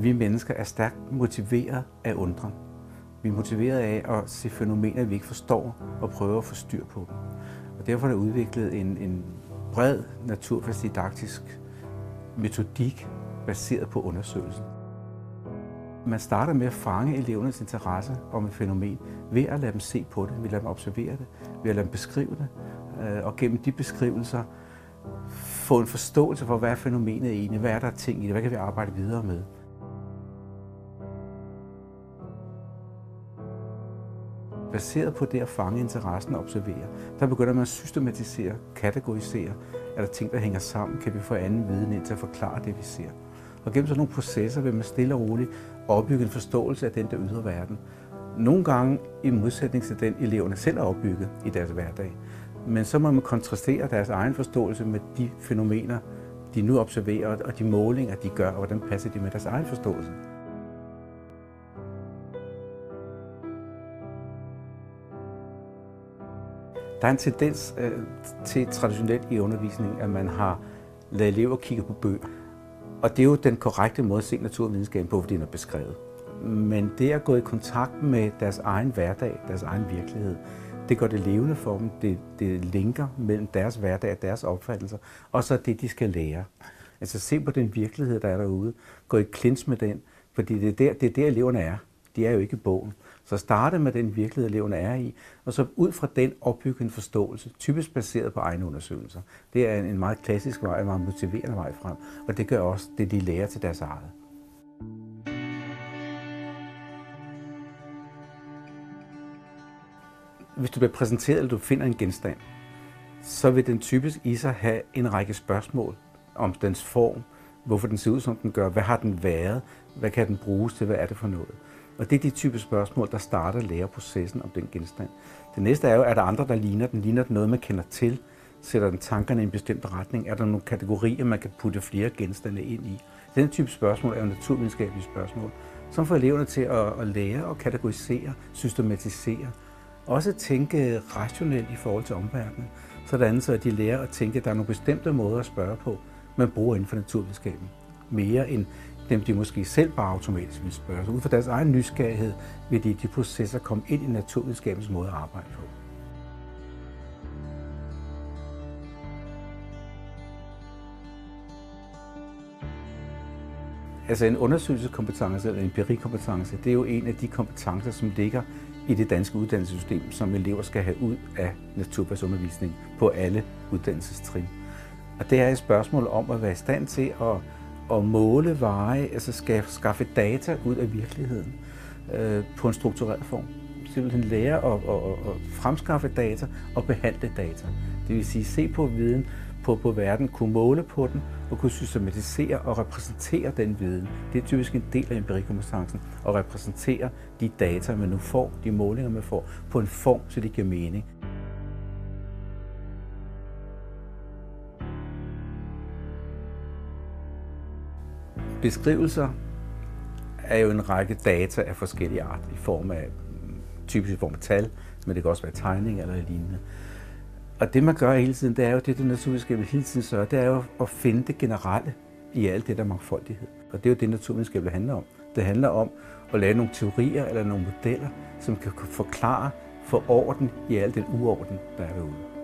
Vi mennesker er stærkt motiveret af undren. Vi er motiveret af at se fænomener, vi ikke forstår, og prøve at få styr på dem. Og derfor er der udviklet en, en bred naturfagsdidaktisk metodik baseret på undersøgelsen. Man starter med at fange elevernes interesse om et fænomen ved at lade dem se på det, ved at lade dem observere det, ved at lade dem beskrive det, øh, og gennem de beskrivelser få en forståelse for, hvad er fænomenet egentlig, hvad er der ting i det, hvad kan vi arbejde videre med. Baseret på det at fange interessen og observere, der begynder man at systematisere, kategorisere. Er der ting, der hænger sammen? Kan vi få anden viden ind til at forklare det, vi ser? Og gennem sådan nogle processer vil man stille og roligt opbygge en forståelse af den der ydre verden. Nogle gange i modsætning til den, eleverne selv har opbygget i deres hverdag. Men så må man kontrastere deres egen forståelse med de fænomener, de nu observerer, og de målinger, de gør, og hvordan passer de med deres egen forståelse. Der er en tendens øh, til traditionelt i undervisningen, at man har lavet elever kigge på bøger. Og det er jo den korrekte måde at se naturvidenskaben på, fordi den er beskrevet. Men det at gå i kontakt med deres egen hverdag, deres egen virkelighed, det gør det levende for dem. Det, det linker mellem deres hverdag og deres opfattelser, og så det, de skal lære. Altså se på den virkelighed, der er derude. Gå i klins med den, fordi det er der, det er der eleverne er. De er jo ikke i bogen. Så starte med den virkelighed, eleverne er i, og så ud fra den opbygge en forståelse, typisk baseret på egne undersøgelser. Det er en meget klassisk vej, en meget motiverende vej frem, og det gør også det, de lærer til deres eget. Hvis du bliver præsenteret, eller du finder en genstand, så vil den typisk i sig have en række spørgsmål om dens form, hvorfor den ser ud, som den gør, hvad har den været, hvad kan den bruges til, hvad er det for noget. Og det er de type spørgsmål, der starter læreprocessen om den genstand. Det næste er jo, er der andre, der ligner den? Ligner den noget, man kender til? Sætter den tankerne i en bestemt retning? Er der nogle kategorier, man kan putte flere genstande ind i? Den type spørgsmål er jo naturvidenskabelige spørgsmål, som får eleverne til at, at lære og kategorisere, systematisere. Også tænke rationelt i forhold til omverdenen, sådan så at de lærer at tænke, at der er nogle bestemte måder at spørge på, man bruger inden for naturvidenskaben. Mere end dem, de måske selv bare automatisk vil spørge. Så ud fra deres egen nysgerrighed vil de, de processer komme ind i naturvidenskabens måde at arbejde på. Altså en undersøgelseskompetence eller en empirikompetence, det er jo en af de kompetencer, som ligger i det danske uddannelsessystem, som elever skal have ud af naturfagsundervisning på alle uddannelsestrin. Og det er et spørgsmål om at være i stand til at at måle veje, altså skaffe data ud af virkeligheden øh, på en struktureret form. Simpelthen lære at, at, at fremskaffe data og behandle data. Det vil sige se på viden på, på verden, kunne måle på den og kunne systematisere og repræsentere den viden. Det er typisk en del af empirikompetencen at repræsentere de data, man nu får, de målinger, man får, på en form, så det giver mening. Beskrivelser er jo en række data af forskellige art i form af typisk i form af tal, men det kan også være tegning eller lignende. Og det man gør hele tiden, det er jo det, det naturvidenskab hele tiden sørger, det er jo at finde det generelle i alt det der mangfoldighed. Og det er jo det, naturvidenskab handler om. Det handler om at lave nogle teorier eller nogle modeller, som kan forklare for orden i al den uorden, der er derude.